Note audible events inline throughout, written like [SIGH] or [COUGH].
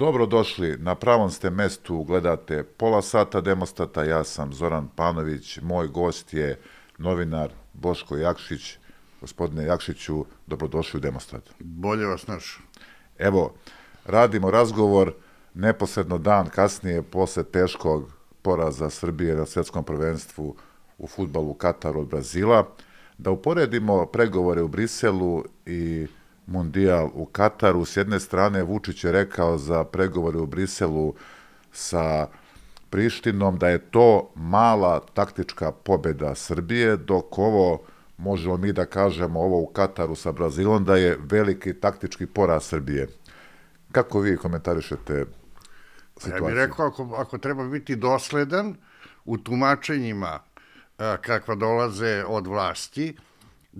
Dobrodošli, na pravom ste mestu, gledate pola sata Demostata, ja sam Zoran Panović, moj gost je novinar Boško Jakšić. Gospodine Jakšiću, dobrodošli u Demostat. Bolje vas naš. Evo, radimo razgovor neposredno dan kasnije posle teškog poraza Srbije na svetskom prvenstvu u futbalu Kataru od Brazila, da uporedimo pregovore u Briselu i mundijal u Kataru. S jedne strane, Vučić je rekao za pregovore u Briselu sa Prištinom da je to mala taktička pobeda Srbije, dok ovo, možemo mi da kažemo, ovo u Kataru sa Brazilom, da je veliki taktički poraz Srbije. Kako vi komentarišete situaciju? Ja bih rekao, ako, ako treba biti dosledan u tumačenjima kakva dolaze od vlasti,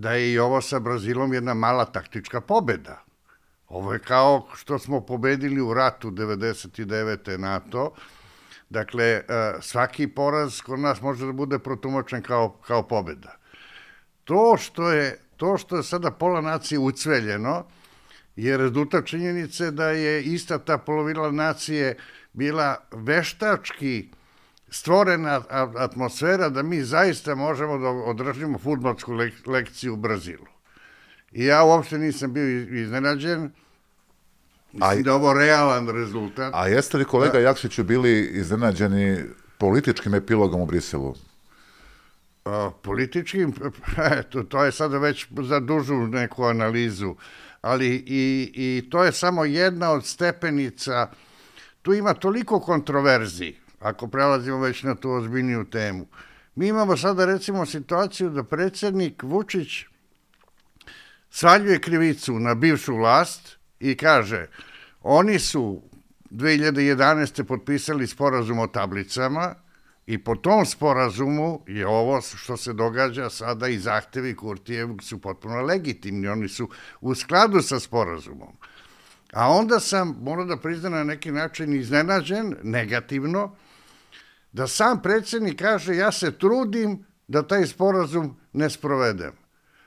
da je i ovo sa Brazilom jedna mala taktička pobeda. Ovo je kao što smo pobedili u ratu 99. NATO. Dakle, e, svaki poraz kod nas može da bude protumačen kao, kao pobeda. To što je, to što je sada pola nacije ucveljeno je rezultat činjenice da je ista ta polovina nacije bila veštački stvorena atmosfera da mi zaista možemo da održimo futbolsku lek lekciju u Brazilu. I ja uopšte nisam bio iznenađen, Mislim a, da ovo realan rezultat. A jeste li kolega da, Jakšiću bili iznenađeni političkim epilogom u Briselu? A, političkim, [LAUGHS] eto, to je sada već za dužu neku analizu, ali i, i to je samo jedna od stepenica, tu ima toliko kontroverziji, ako prelazimo već na tu ozbiljniju temu. Mi imamo sada recimo situaciju da predsednik Vučić svaljuje krivicu na bivšu vlast i kaže oni su 2011. potpisali sporazum o tablicama i po tom sporazumu je ovo što se događa sada i zahtevi Kurtijev su potpuno legitimni, oni su u skladu sa sporazumom. A onda sam, moram da priznam na neki način iznenađen, negativno, da sam predsednik kaže ja se trudim da taj sporazum ne sprovedem.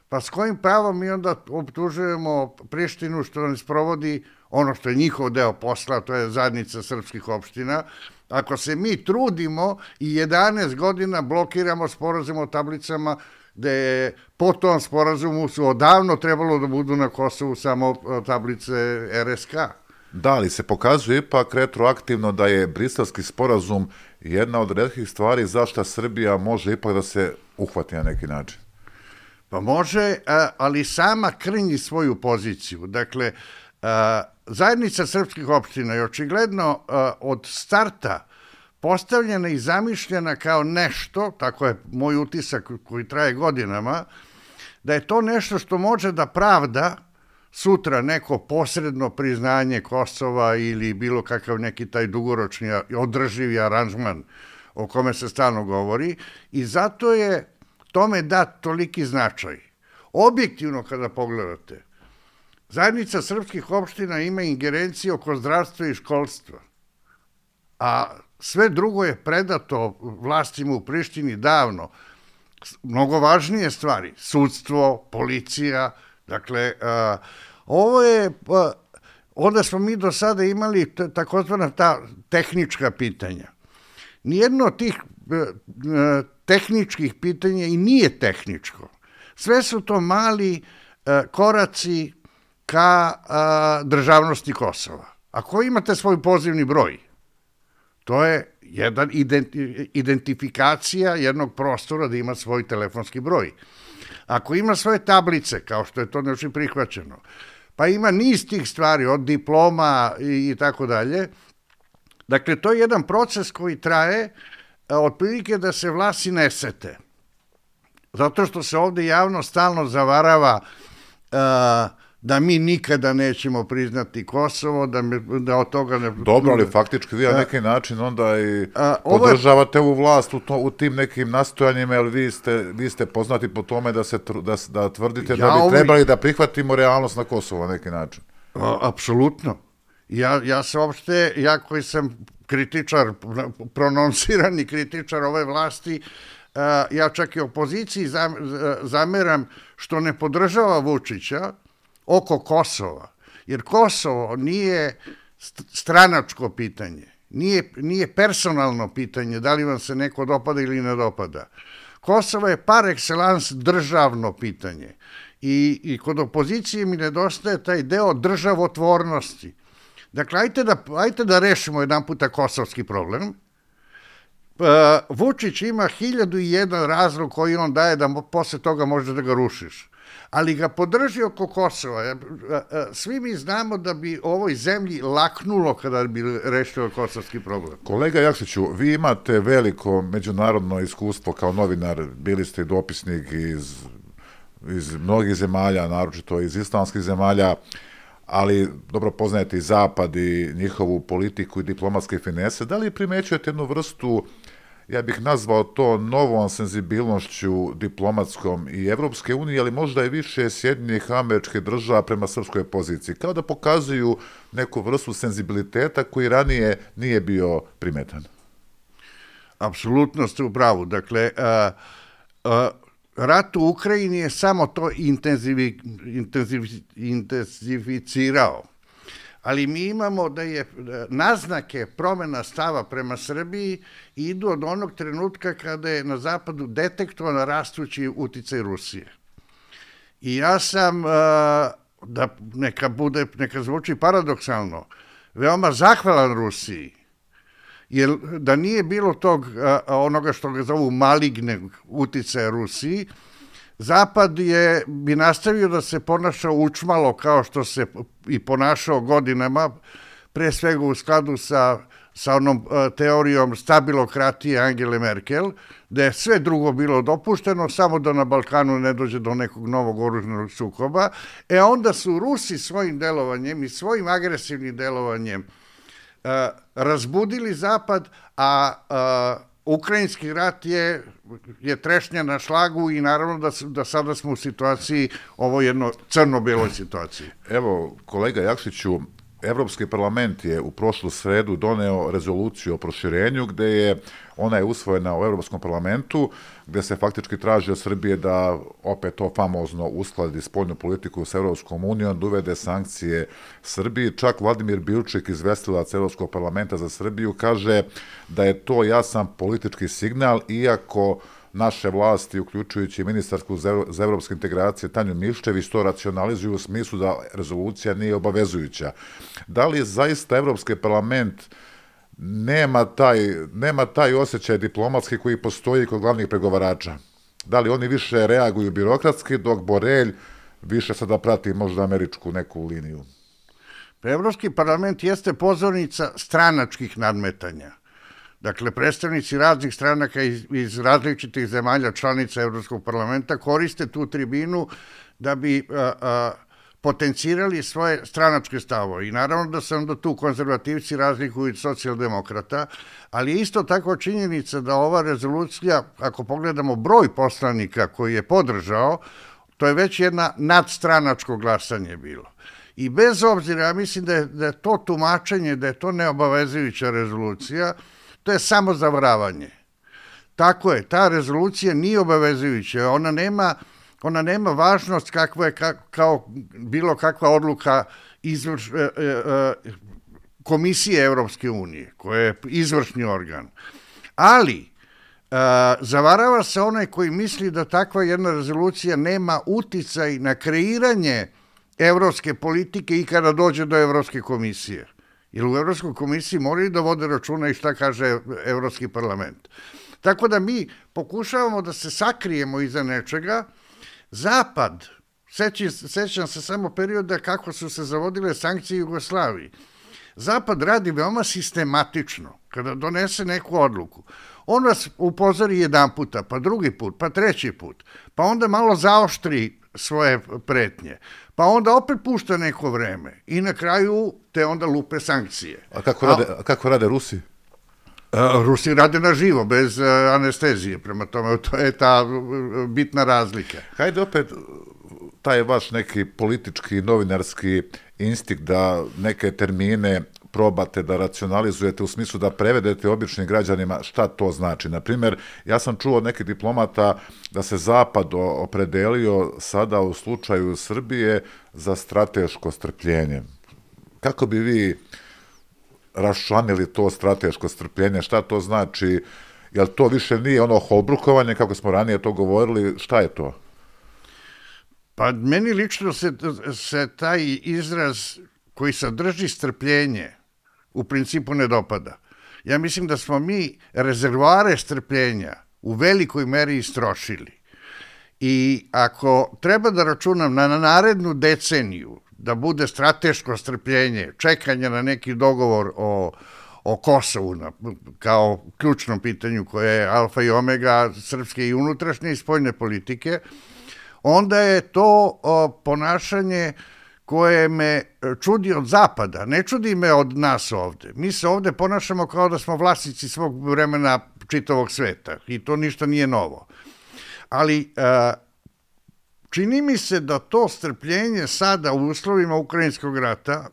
Pa s kojim pravom mi onda optužujemo Prištinu što ne sprovodi ono što je njihov deo posla, to je zadnica srpskih opština, ako se mi trudimo i 11 godina blokiramo sporazum o tablicama gde je po tom sporazumu su odavno trebalo da budu na Kosovu samo tablice RSK. Da, ali se pokazuje ipak retroaktivno da je brislavski sporazum jedna od redkih stvari zašto Srbija može ipak da se uhvati na neki način. Pa može, ali sama krnji svoju poziciju. Dakle, zajednica srpskih opština je očigledno od starta postavljena i zamišljena kao nešto, tako je moj utisak koji traje godinama, da je to nešto što može da pravda sutra neko posredno priznanje Kosova ili bilo kakav neki taj dugoročni održivi aranžman o kome se stalno govori i zato je tome dat toliki značaj. Objektivno kada pogledate, zajednica srpskih opština ima ingerencije oko zdravstva i školstva, a sve drugo je predato vlastima u Prištini davno. Mnogo važnije stvari, sudstvo, policija, Dakle, a, ovo je, a, onda smo mi do sada imali takozvana ta tehnička pitanja. Nijedno od tih a, tehničkih pitanja i nije tehničko. Sve su to mali koraci ka državnosti Kosova. Ako imate svoj pozivni broj, to je jedan identifikacija jednog prostora da ima svoj telefonski broj. Ako ima svoje tablice, kao što je to nešto prihvaćeno, pa ima niz tih stvari, od diploma i, i tako dalje, dakle, to je jedan proces koji traje otprilike da se vlasi ne sete. Zato što se ovde javno stalno zavarava uh, da mi nikada nećemo priznati Kosovo, da, me, da od toga ne... Dobro, ali faktički vi na neki način onda i a, podržavate ovu vlast u, to, u tim nekim nastojanjima, jer vi ste, vi ste poznati po tome da, se, da, da tvrdite ja da bi ovi... trebali da prihvatimo realnost na Kosovo na neki način. A, apsolutno. Ja, ja se uopšte, ja koji sam kritičar, prononsirani kritičar ove vlasti, ja čak i opoziciji zameram što ne podržava Vučića, oko Kosova. Jer Kosovo nije stranačko pitanje. Nije, nije personalno pitanje da li vam se neko dopada ili ne dopada. Kosovo je par excellence državno pitanje. I, I kod opozicije mi nedostaje taj deo državotvornosti. Dakle, ajte da, ajte da rešimo jedan puta kosovski problem. Pa, Vučić ima hiljadu i jedan razlog koji on daje da posle toga može da ga rušiš ali ga podrži oko Kosova. Svi mi znamo da bi ovoj zemlji laknulo kada bi rešio kosovski problem. Kolega Jakšiću, vi imate veliko međunarodno iskustvo kao novinar, bili ste dopisnik iz, iz mnogih zemalja, naročito iz islamskih zemalja, ali dobro poznajete i Zapad i njihovu politiku i diplomatske finese. Da li primećujete jednu vrstu uh, ja bih nazvao to novom senzibilnošću diplomatskom i Evropske unije, ali možda i više Sjedinjenih američkih država prema srpskoj poziciji, kao da pokazuju neku vrstu senzibiliteta koji ranije nije bio primetan. Apsolutno ste u pravu. Dakle, a, a, rat u Ukrajini je samo to intenzivi, intenzivi, intenzificirao ali mi imamo da je naznake promena stava prema Srbiji idu od onog trenutka kada je na zapadu detektovan rastući uticaj Rusije. I ja sam, da neka bude, neka zvuči paradoksalno, veoma zahvalan Rusiji, jer da nije bilo tog onoga što ga zovu maligne uticaja Rusiji, Zapad je, bi nastavio da se ponaša učmalo kao što se i ponašao godinama, pre svega u skladu sa, sa onom uh, teorijom stabilokratije Angele Merkel, da je sve drugo bilo dopušteno, samo da na Balkanu ne dođe do nekog novog oružnog sukoba. E onda su Rusi svojim delovanjem i svojim agresivnim delovanjem uh, razbudili Zapad, a uh, Ukrajinski rat je, je trešnja na šlagu i naravno da, da sada smo u situaciji, ovo jedno crno-beloj situaciji. Evo, kolega Jakšiću, Evropski parlament je u prošlu sredu doneo rezoluciju o proširenju gde je ona je usvojena u Evropskom parlamentu gde se faktički traži od Srbije da opet to famozno uskladi spoljnu politiku sa Evropskom unijom, da uvede sankcije Srbiji. Čak Vladimir Bilčik, izvestilac Evropskog parlamenta za Srbiju, kaže da je to jasan politički signal, iako naše vlasti, uključujući ministarsku za evropske integracije Tanju Miščević, to racionalizuju u smislu da rezolucija nije obavezujuća. Da li zaista Evropski parlament nema taj, nema taj osjećaj diplomatski koji postoji kod glavnih pregovarača? Da li oni više reaguju birokratski, dok Borelj više sada prati možda američku neku liniju? Evropski parlament jeste pozornica stranačkih nadmetanja Dakle, predstavnici raznih stranaka iz, iz različitih zemalja članica Evropskog parlamenta koriste tu tribinu da bi a, a, potencirali svoje stranačke stavo. I naravno da se onda tu konzervativci razlikuju od socijaldemokrata, ali je isto tako činjenica da ova rezolucija, ako pogledamo broj poslanika koji je podržao, to je već jedna nadstranačko glasanje bilo. I bez obzira, ja mislim da je, da je to tumačenje, da je to neobavezujuća rezolucija, To je samo zavaravanje. Tako je, ta rezolucija nije obavezujuća, ona nema, ona nema važnost kakva je ka, kao bilo kakva odluka izvrš, e, e, e, komisije Evropske unije, koja je izvršni organ. Ali, e, zavarava se onaj koji misli da takva jedna rezolucija nema uticaj na kreiranje evropske politike i kada dođe do Evropske komisije. Jer u Evropskoj komisiji moraju da vode računa i šta kaže Evropski parlament. Tako da mi pokušavamo da se sakrijemo iza nečega. Zapad, sećam, sećam se samo perioda kako su se zavodile sankcije Jugoslaviji. Zapad radi veoma sistematično kada donese neku odluku. On vas upozori jedan puta, pa drugi put, pa treći put, pa onda malo zaoštri svoje pretnje pa onda opet pušta neko vreme i na kraju te onda lupe sankcije. A kako rade, a, kako rade Rusi? Rusi rade na živo, bez anestezije, prema tome to je ta bitna razlika. Hajde opet taj vaš neki politički, novinarski instinkt da neke termine probate da racionalizujete u smislu da prevedete običnim građanima šta to znači. Na primjer, ja sam čuo od nekih diplomata da se Zapad opredelio sada u slučaju Srbije za strateško strpljenje. Kako bi vi raščlanili to strateško strpljenje, šta to znači, jel to više nije ono holbrukovanje, kako smo ranije to govorili, šta je to? Pa meni lično se, se taj izraz koji sadrži strpljenje u principu ne dopada. Ja mislim da smo mi rezervoare strpljenja u velikoj meri istrošili. I ako treba da računam na narednu deceniju da bude strateško strpljenje, čekanje na neki dogovor o, o Kosovu na, kao ključnom pitanju koje je alfa i omega srpske i unutrašnje i spoljne politike, onda je to o, ponašanje koje me čudi od zapada, ne čudi me od nas ovde. Mi se ovde ponašamo kao da smo vlasnici svog vremena čitavog sveta i to ništa nije novo. Ali a, čini mi se da to strpljenje sada u uslovima Ukrajinskog rata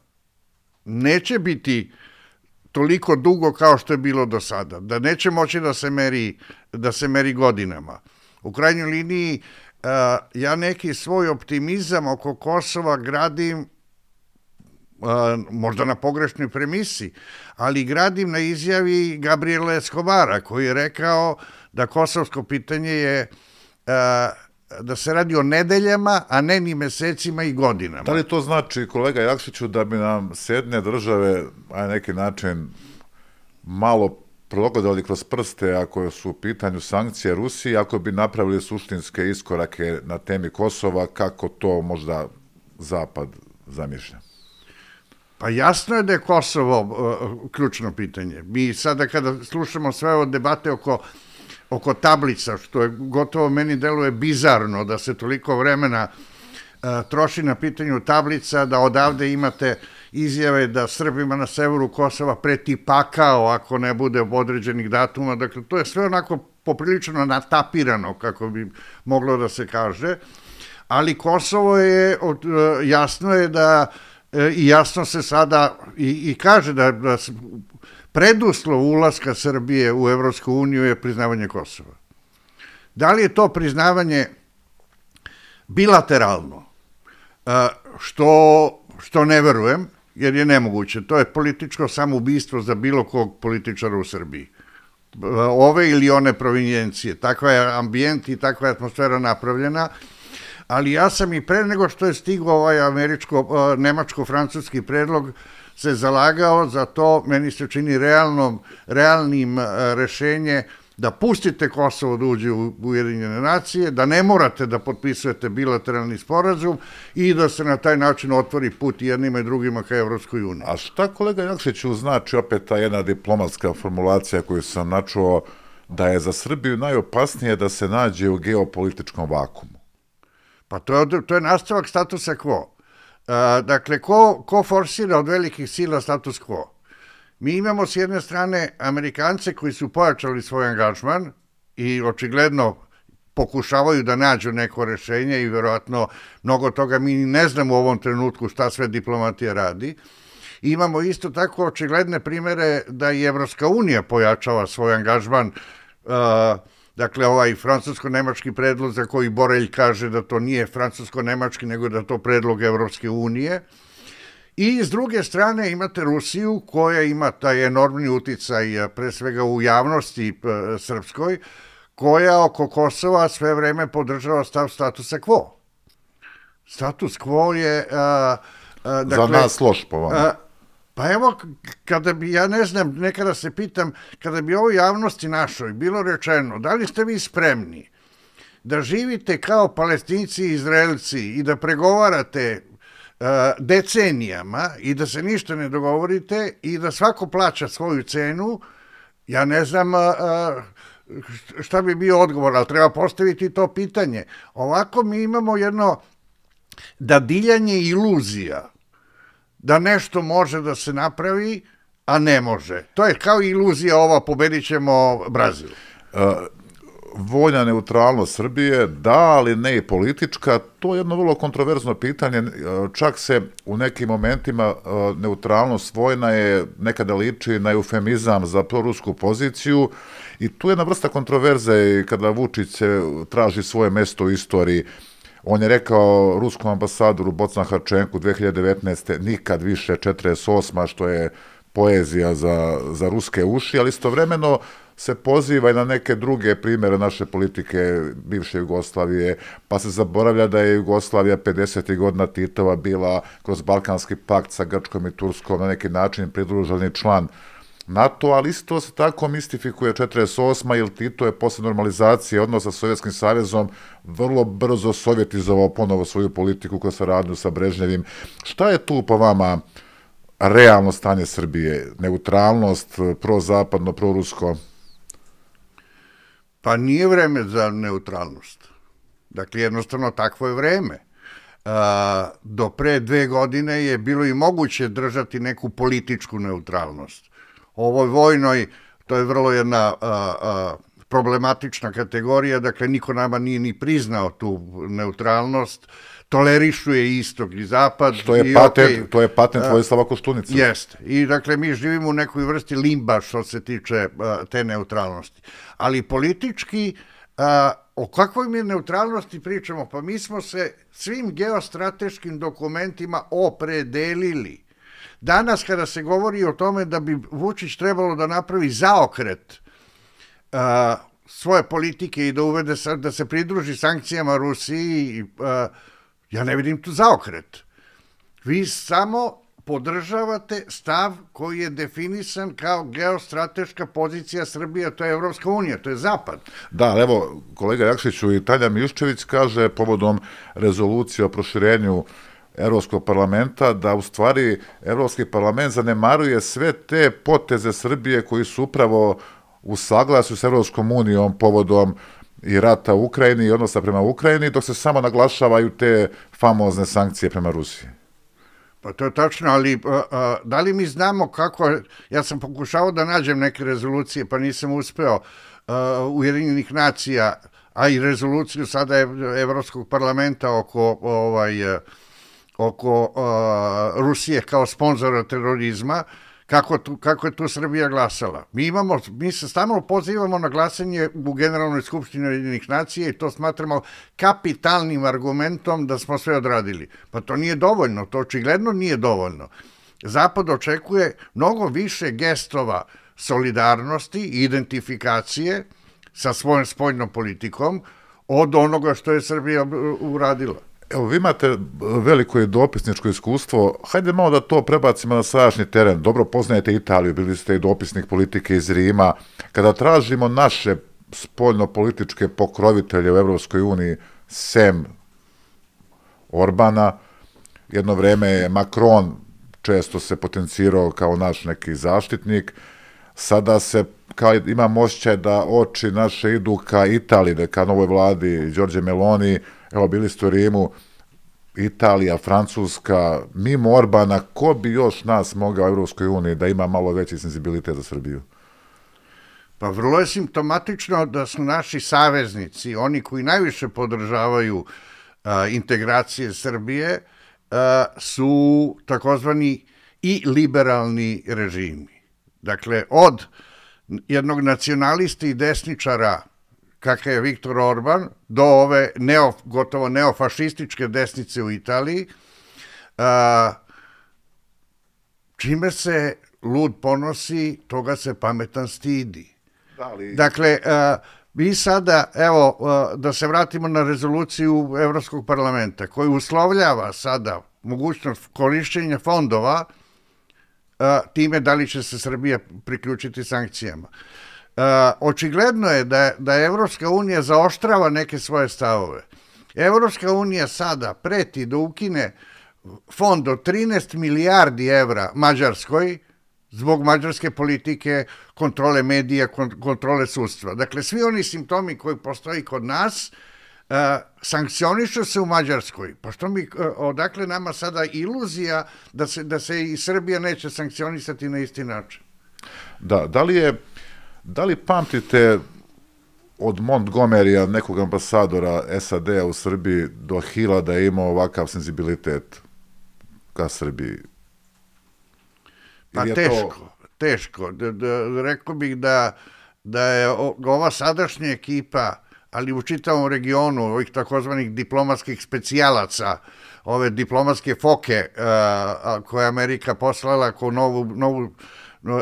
neće biti toliko dugo kao što je bilo do sada, da neće moći da se meri, da se meri godinama. U krajnjoj liniji ja neki svoj optimizam oko Kosova gradim možda na pogrešnoj premisi, ali gradim na izjavi Gabriela Escobara koji je rekao da kosovsko pitanje je da se radi o nedeljama, a ne ni mesecima i godinama. Da li to znači, kolega Jakšiću, da bi nam s jedne države, a neki način, malo progledali kroz prste ako su u pitanju sankcije Rusiji, ako bi napravili suštinske iskorake na temi Kosova, kako to možda Zapad zamišlja? Pa jasno je da je Kosovo uh, ključno pitanje. Mi sada kada slušamo sve ove debate oko oko tablica, što je gotovo meni deluje bizarno da se toliko vremena uh, troši na pitanju tablica, da odavde imate izjave da Srbima na severu Kosova preti pakao ako ne bude određenih datuma. Dakle, to je sve onako poprilično natapirano, kako bi moglo da se kaže. Ali Kosovo je, uh, jasno je da i jasno se sada i, i kaže da, da preduslov ulaska Srbije u Evropsku uniju je priznavanje Kosova. Da li je to priznavanje bilateralno, što, što ne verujem, jer je nemoguće. To je političko samoubistvo za bilo kog političara u Srbiji. Ove ili one provinjencije. Takva je ambijent i takva je atmosfera napravljena, ali ja sam i pre nego što je stigao ovaj američko, nemačko-francuski predlog, se zalagao za to, meni se čini realnom, realnim e, rešenje da pustite Kosovo da uđe u Ujedinjene nacije, da ne morate da potpisujete bilateralni sporazum i da se na taj način otvori put jednima i drugima ka Evropskoj uniji. A šta kolega Jakšiću znači opet ta jedna diplomatska formulacija koju sam načuo da je za Srbiju najopasnije da se nađe u geopolitičkom vakumu? Pa to je, to je nastavak statusa quo dakle, ko, ko forsira od velikih sila status quo? Mi imamo s jedne strane Amerikance koji su pojačali svoj angažman i očigledno pokušavaju da nađu neko rešenje i verovatno mnogo toga mi ne znamo u ovom trenutku šta sve diplomatija radi. Imamo isto tako očigledne primere da i Evropska unija pojačava svoj angažman uh, Dakle, ovaj francusko-nemački predlog za koji Borelj kaže da to nije francusko-nemački, nego da to predlog Evropske unije. I s druge strane imate Rusiju koja ima taj enormni uticaj pre svega u javnosti srpskoj, koja oko Kosova sve vreme podržava stav statusa quo. Status quo je... A, a, dakle, Za nas loš po vama. Pa evo, kada bi, ja ne znam, nekada se pitam, kada bi ovo javnosti našoj bilo rečeno, da li ste vi spremni da živite kao palestinci i izraelci i da pregovarate uh, decenijama i da se ništa ne dogovorite i da svako plaća svoju cenu, ja ne znam uh, šta bi bio odgovor, ali treba postaviti to pitanje. Ovako mi imamo jedno dadiljanje iluzija da nešto može da se napravi, a ne može. To je kao iluzija ova, pobedit ćemo Brazil. Uh, vojna neutralnost Srbije, da, ali ne i politička, to je jedno vrlo kontroverzno pitanje. Čak se u nekim momentima neutralnost vojna je nekada liči na eufemizam za prorusku poziciju i tu je jedna vrsta kontroverze kada Vučić se traži svoje mesto u istoriji On je rekao ruskom ambasadoru Bocna Harčenku 2019. nikad više 48. što je poezija za, za ruske uši, ali istovremeno se poziva i na neke druge primere naše politike bivše Jugoslavije, pa se zaboravlja da je Jugoslavija 50. godina Titova bila kroz Balkanski pakt sa Grčkom i Turskom na neki način pridruženi član NATO, ali isto se tako mistifikuje 48. jer Tito je posle normalizacije odnosa sa Sovjetskim savezom vrlo brzo sovjetizovao ponovo svoju politiku koja se radnju sa Brežnjevim. Šta je tu po vama realno stanje Srbije? Neutralnost, prozapadno, prorusko? Pa nije vreme za neutralnost. Dakle, jednostavno takvo je vreme. A, do pre dve godine je bilo i moguće držati neku političku neutralnost. Ovoj vojnoj, to je vrlo jedna a, a, problematična kategorija, dakle niko nama nije ni priznao tu neutralnost, tolerišu je istok i zapad. Što je i patent, okay, to je patent Vojislava Koštunica. Jeste. I dakle mi živimo u nekoj vrsti limba što se tiče uh, te neutralnosti. Ali politički uh, o kakvoj mi neutralnosti pričamo? Pa mi smo se svim geostrateškim dokumentima opredelili. Danas kada se govori o tome da bi Vučić trebalo da napravi zaokret uh, svoje politike i da uvede da se pridruži sankcijama Rusiji, uh, ja ne vidim tu zaokret. Vi samo podržavate stav koji je definisan kao geostrateška pozicija Srbije, to je Evropska unija, to je Zapad. Da, evo, kolega Jakšiću i Tanja Miščević kaže povodom rezolucije o proširenju Evropskog parlamenta da u stvari Evropski parlament zanemaruje sve te poteze Srbije koji su upravo u saglasju s Evropskom unijom povodom i rata u Ukrajini i odnosa prema Ukrajini, dok se samo naglašavaju te famozne sankcije prema Rusiji. Pa to je tačno, ali a, a, da li mi znamo kako, ja sam pokušao da nađem neke rezolucije, pa nisam uspeo a, Ujedinjenih nacija, a i rezoluciju sada Evropskog parlamenta oko ovaj oko a, Rusije kao sponzora terorizma, kako, tu, kako je tu Srbija glasala. Mi, imamo, mi se stalno pozivamo na glasanje u Generalnoj skupštini jedinih nacija i to smatramo kapitalnim argumentom da smo sve odradili. Pa to nije dovoljno, to očigledno nije dovoljno. Zapad očekuje mnogo više gestova solidarnosti i identifikacije sa svojom spoljnom politikom od onoga što je Srbija uradila. Evo, vi imate veliko i dopisničko iskustvo. Hajde malo da to prebacimo na sadašnji teren. Dobro poznajete Italiju, bili ste i dopisnik politike iz Rima. Kada tražimo naše spoljno-političke pokrovitelje u Evropskoj uniji, sem Orbana, jedno vreme je Macron često se potencirao kao naš neki zaštitnik, sada se kao imam osjećaj da oči naše idu ka Italiji, da ka novoj vladi Đorđe Meloni, evo bili ste u Rimu, Italija, Francuska, mimo Orbana, ko bi još nas mogao u Evropskoj uniji da ima malo veći senzibilitet za Srbiju? Pa vrlo je simptomatično da su naši saveznici, oni koji najviše podržavaju a, integracije Srbije, a, su takozvani i liberalni režimi. Dakle, od jednog nacionalista i desničara kakav je Viktor Orban, do ove neo, gotovo neofašističke desnice u Italiji, a, čime se lud ponosi, toga se pametan stidi. Da li... Dakle, a, mi sada, evo, a, da se vratimo na rezoluciju Evropskog parlamenta, koji uslovljava sada mogućnost korišćenja fondova a, time da li će se Srbija priključiti sankcijama. Uh, očigledno je da, da Evropska unija zaoštrava neke svoje stavove. Evropska unija sada preti da ukine fond od 13 milijardi evra Mađarskoj zbog mađarske politike, kontrole medija, kontrole sudstva. Dakle, svi oni simptomi koji postoji kod nas uh, sankcionišu se u Mađarskoj. Pa što mi, uh, odakle nama sada iluzija da se, da se i Srbija neće sankcionisati na isti način? Da, da li je Da li pamtite od Montgomerya, nekog ambasadora SAD-a u Srbiji, do Hila da je imao ovakav senzibilitet ka Srbiji? Pa teško, to... teško. Da, da, rekao bih da, da je ova sadašnja ekipa, ali u čitavom regionu, ovih takozvanih diplomatskih specijalaca, ove diplomatske foke uh, koje Amerika poslala kao novu, novu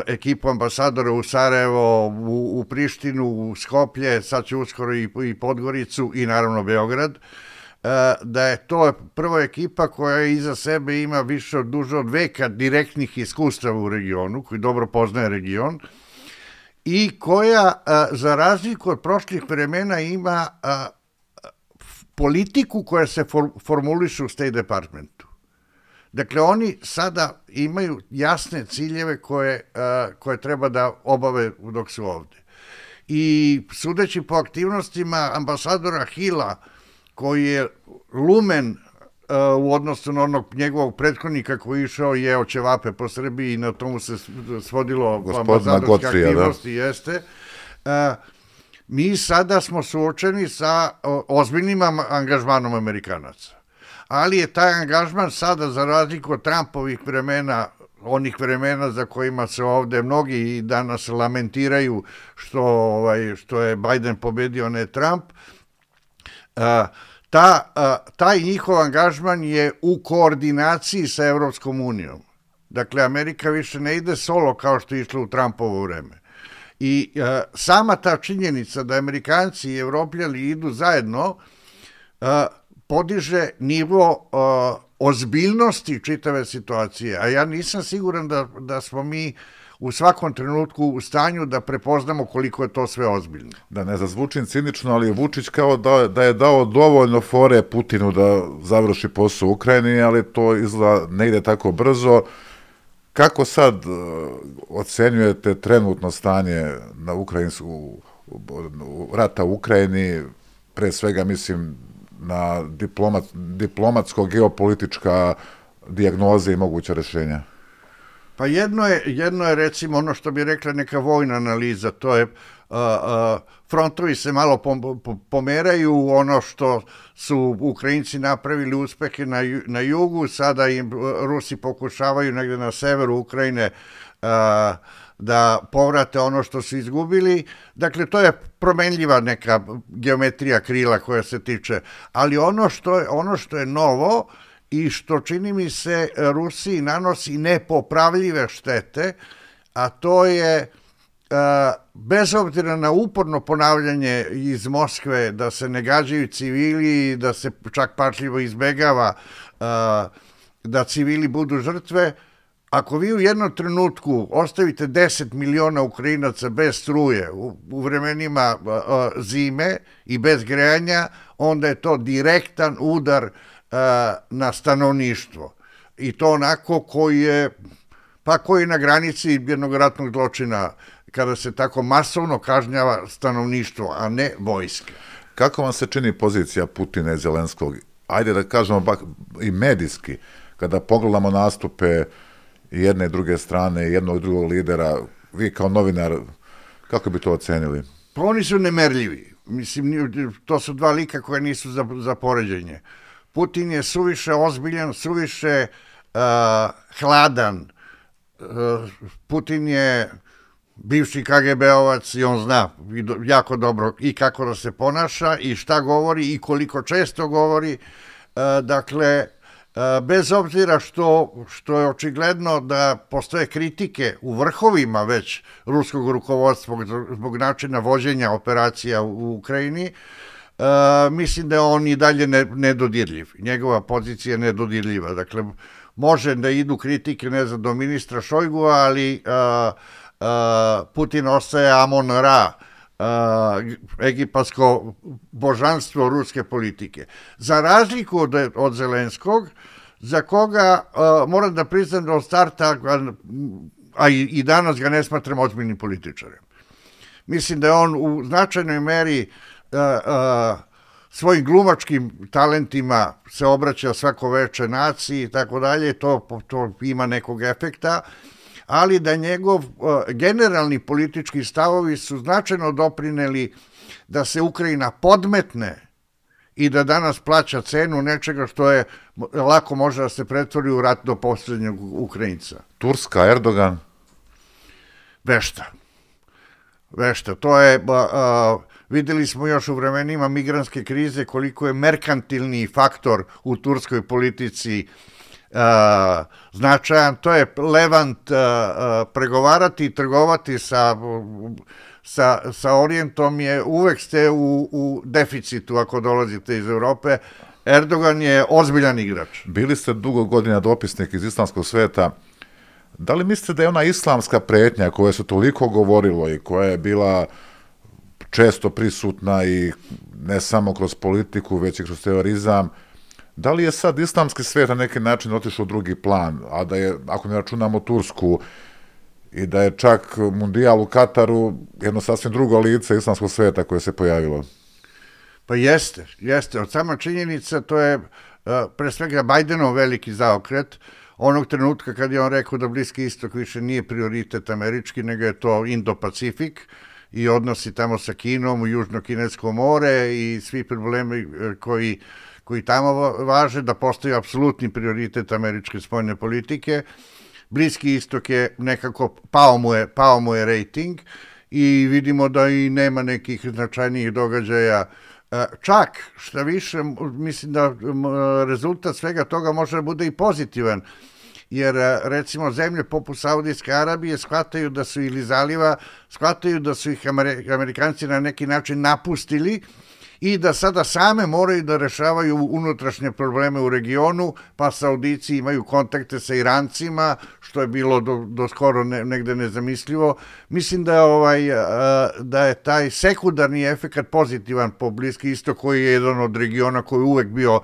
ekipu ambasadora u Sarajevo, u, u Prištinu, u Skoplje, sad će uskoro i, i Podgoricu i naravno Beograd, e, da je to prva ekipa koja iza sebe ima više od duže od veka direktnih iskustava u regionu, koji dobro poznaje region, i koja, za razliku od prošlih vremena, ima politiku koja se formuliše u State Departmentu. Dakle, oni sada imaju jasne ciljeve koje, koje treba da obave dok su ovde. I sudeći po aktivnostima ambasadora Hila, koji je lumen u odnosu na onog njegovog prethodnika koji išao je očevape po Srbiji i na tomu se svodilo ambasadorske da. aktivnosti, da? jeste. mi sada smo suočeni sa ozbiljnim angažmanom Amerikanaca. Ali je taj angažman sada, za razliku od Trumpovih vremena, onih vremena za kojima se ovde mnogi i danas lamentiraju što, ovaj, što je Biden pobedio, ne Trump, uh, ta, taj njihov angažman je u koordinaciji sa Evropskom unijom. Dakle, Amerika više ne ide solo kao što je išla u Trumpovo vreme. I a, sama ta činjenica da Amerikanci i Evropljani idu zajedno a, podiže nivo a, ozbiljnosti čitave situacije. A ja nisam siguran da, da smo mi u svakom trenutku u stanju da prepoznamo koliko je to sve ozbiljno. Da ne zazvučim cinično, ali Vučić kao da, da je dao dovoljno fore Putinu da završi posao u Ukrajini, ali to izgleda ne ide tako brzo. Kako sad uh, ocenjujete trenutno stanje na ukrajinsku rata u Ukrajini, pre svega mislim na diplomat, diplomatsko-geopolitička dijagnoza i moguća rešenja? Pa jedno je, jedno je recimo ono što bi rekla neka vojna analiza, to je Uh, uh, frontovi se malo pom, pomeraju, ono što su Ukrajinci napravili uspehe na, na jugu, sada im Rusi pokušavaju negde na severu Ukrajine uh, da povrate ono što su izgubili. Dakle, to je promenljiva neka geometrija krila koja se tiče, ali ono što je, ono što je novo i što čini mi se Rusiji nanosi nepopravljive štete, a to je bez obzira na uporno ponavljanje iz Moskve da se ne gađaju civili, da se čak pačljivo izbegava da civili budu žrtve, ako vi u jednom trenutku ostavite 10 miliona Ukrajinaca bez struje u, u vremenima zime i bez grejanja, onda je to direktan udar na stanovništvo. I to onako koji je, pa koji je na granici jednog ratnog zločina, kada se tako masovno kažnjava stanovništvo, a ne vojske. Kako vam se čini pozicija Putina i Zelenskog? Ajde da kažemo i medijski, kada pogledamo nastupe jedne i druge strane, jednog i drugog lidera, vi kao novinar, kako bi to ocenili? Pa oni su nemerljivi. Mislim, to su dva lika koje nisu za, za poređenje. Putin je suviše ozbiljan, suviše uh, hladan. Uh, Putin je bivši KGB-ovac i on zna jako dobro i kako da se ponaša i šta govori i koliko često govori. Uh, dakle, bez obzira što, što je očigledno da postoje kritike u vrhovima već ruskog rukovodstva zbog, načina vođenja operacija u Ukrajini, Uh, mislim da on i dalje ne, nedodirljiv. Njegova pozicija je nedodirljiva. Dakle, može da idu kritike, ne znam, do ministra Šojgu, ali uh, uh, Putin ostaje Amon Ra, uh, egipatsko božanstvo ruske politike. Za razliku od, od Zelenskog, za koga uh, moram da priznam da od starta, a i, i danas ga ne smatram ozbiljnim političarem. Mislim da je on u značajnoj meri uh, svojim glumačkim talentima se obraća svako veče naciji i tako dalje, to, to ima nekog efekta, ali da njegov generalni politički stavovi su značajno doprineli da se Ukrajina podmetne i da danas plaća cenu nečega što je lako može da se pretvori u rat do poslednjeg Ukrajinca. Turska, Erdogan? Vešta. Vešta. To je... A, Videli smo još u vremenima migranske krize koliko je merkantilni faktor u turskoj politici značajan, to je Levant pregovarati i trgovati sa sa, sa Orijentom je uvek ste u, u deficitu ako dolazite iz Europe. Erdogan je ozbiljan igrač. Bili ste dugo godina dopisnik iz islamskog sveta. Da li mislite da je ona islamska pretnja koja se toliko govorilo i koja je bila često prisutna i ne samo kroz politiku, već i kroz terorizam, da li je sad islamski svet na neki način otišao u drugi plan, a da je, ako ne računamo Tursku, i da je čak mundijal u Kataru jedno sasvim drugo lice islamskog sveta koje se pojavilo. Pa jeste, jeste. Od sama činjenica to je uh, pre svega Bajdenov veliki zaokret, onog trenutka kad je on rekao da Bliski istok više nije prioritet američki, nego je to Indo-Pacifik i odnosi tamo sa Kinom u Južno-Kinesko more i svi problemi e, koji, koji tamo važe, da postoji apsolutni prioritet američke spoljne politike. Bliski istok je nekako, pao mu je, pao mu je rating i vidimo da i nema nekih značajnijih događaja e, Čak, šta više, mislim da rezultat svega toga može da bude i pozitivan, jer e, recimo zemlje poput Saudijske Arabije shvataju da su ili zaliva, shvataju da su ih Amerikanci na neki način napustili i da sada same moraju da rešavaju unutrašnje probleme u regionu, pa Saudici imaju kontakte sa Irancima, što je bilo do, do skoro ne, negde nezamislivo. Mislim da ovaj, da je taj sekundarni efekat pozitivan po Bliski istok, koji je jedan od regiona koji je uvek bio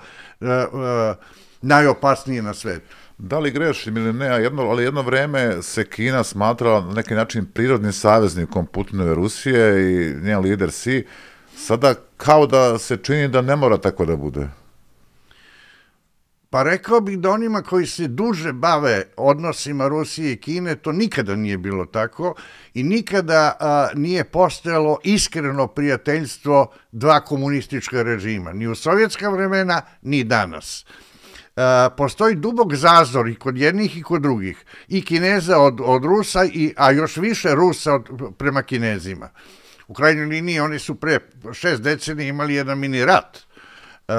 najopasniji na svetu. Da li grešim ili ne, jedno, ali jedno vreme se Kina smatrala na neki način prirodnim saveznikom Putinove Rusije i njen lider Si, sada kao da se čini da ne mora tako da bude. Pa rekao bih da onima koji se duže bave odnosima Rusije i Kine, to nikada nije bilo tako i nikada a, nije postojalo iskreno prijateljstvo dva komunistička režima, ni u sovjetska vremena, ni danas. A, postoji dubog zazor i kod jednih i kod drugih, i Kineza od, od Rusa, i, a još više Rusa od, prema Kinezima. U krajnjoj liniji oni su pre šest decenija imali jedan mini rat. E,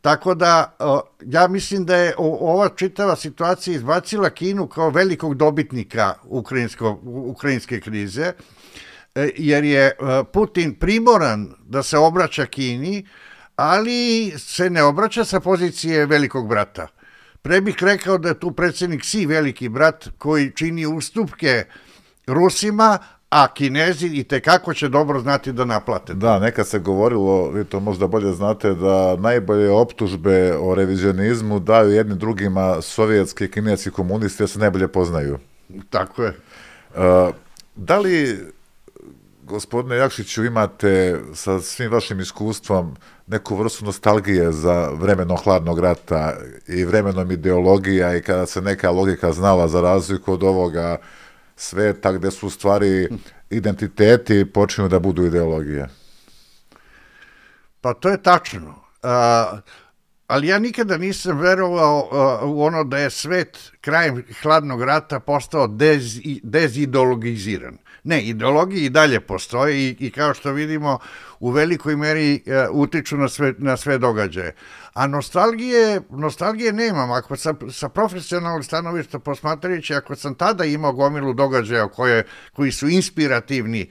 tako da, ja mislim da je ova čitava situacija izbacila Kinu kao velikog dobitnika ukrajinsko, ukrajinske krize, e, jer je e, Putin primoran da se obraća Kini, ali se ne obraća sa pozicije velikog brata. Pre bih rekao da je tu predsednik Si veliki brat koji čini ustupke Rusima, a Kinezi i te kako će dobro znati da naplate. Da, nekad se govorilo, vi to možda bolje znate, da najbolje optužbe o revizionizmu daju jednim drugima sovjetski i kineski komunisti, da se najbolje poznaju. Tako je. Uh, da li, gospodine Jakšiću, imate sa svim vašim iskustvom neku vrstu nostalgije za vremenom hladnog rata i vremenom ideologija i kada se neka logika znala za razliku od ovoga sveta gde su stvari identiteti počinju da budu ideologije. Pa to je tačno. A, ali ja nikada nisam verovao a, u ono da je svet krajem hladnog rata postao dez, dezideologiziran. Ne, ideologije i dalje postoje i, i kao što vidimo u velikoj meri uh, utiču na sve, na sve događaje. A nostalgije, nostalgije nemam. Ako sam sa profesionalnog stanovišta posmatrajući, ako sam tada imao gomilu događaja koje, koji su inspirativni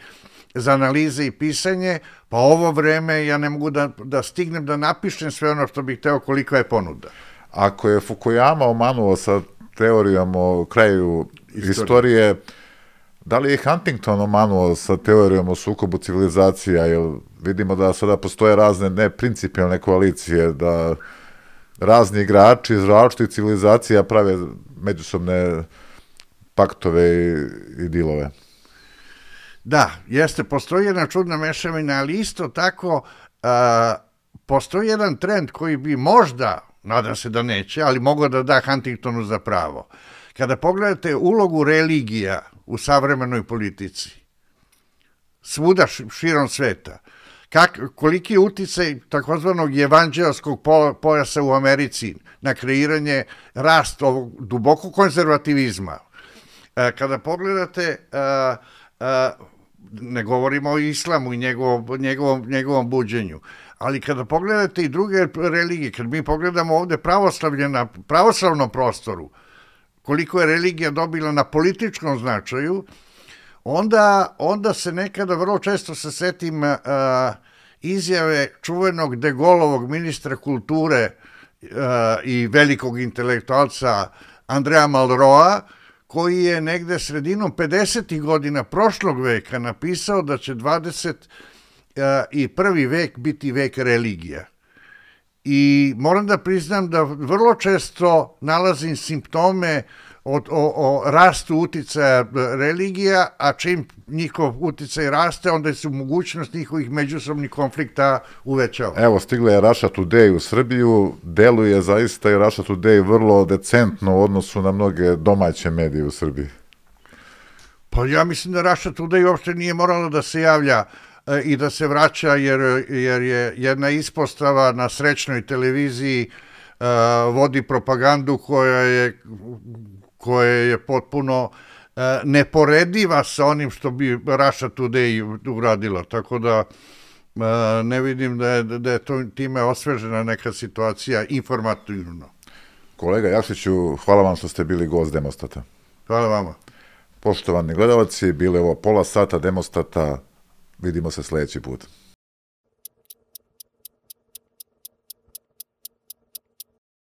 za analize i pisanje, pa ovo vreme ja ne mogu da, da stignem da napišem sve ono što bih teo koliko je ponuda. Ako je Fukuyama omanuo sa teorijom o kraju istorije, istorije Da li je Huntington omanuo sa teorijom o sukobu civilizacija, jer vidimo da sada postoje razne neprincipijalne koalicije, da razni igrači iz različitih civilizacija prave međusobne paktove i, i dilove. Da, jeste, postoji jedna čudna mešavina, ali isto tako a, postoji jedan trend koji bi možda, nadam se da neće, ali mogao da da Huntingtonu za pravo. Kada pogledate ulogu religija u savremenoj politici, svuda širom sveta, kak, koliki je uticaj takozvanog evanđelskog pojasa u Americi na kreiranje rast ovog dubokog konzervativizma. E, kada pogledate, e, ne govorimo o islamu i njegovom, njegovom, njegovom buđenju, ali kada pogledate i druge religije, kad mi pogledamo ovde pravoslavlje na pravoslavnom prostoru, koliko je religija dobila na političkom značaju, onda, onda se nekada vrlo često se setim uh, izjave čuvenog de Golovog ministra kulture uh, i velikog intelektualca Andreja Malroa, koji je negde sredinom 50. godina prošlog veka napisao da će 20 i prvi vek biti vek religija. I moram da priznam da vrlo često nalazim simptome od, o, o rastu uticaja religija, a čim njihov uticaj raste, onda se mogućnost njihovih međusobnih konflikta uvećava. Evo, stigla je Russia Today u Srbiju, deluje zaista i Russia Today vrlo decentno u odnosu na mnoge domaće medije u Srbiji. Pa ja mislim da Russia Today uopšte nije morala da se javlja e, i da se vraća, jer, jer je jedna ispostava na srećnoj televiziji uh, vodi propagandu koja je koja je potpuno uh, neporediva sa onim što bi Russia Today uradila, tako da uh, ne vidim da je, da je to time osvežena neka situacija informativno. Kolega Jakšiću, hvala vam što ste bili gost Demostata. Hvala vama. Poštovani gledalci, bile ovo pola sata Demostata, vidimo se sledeći put.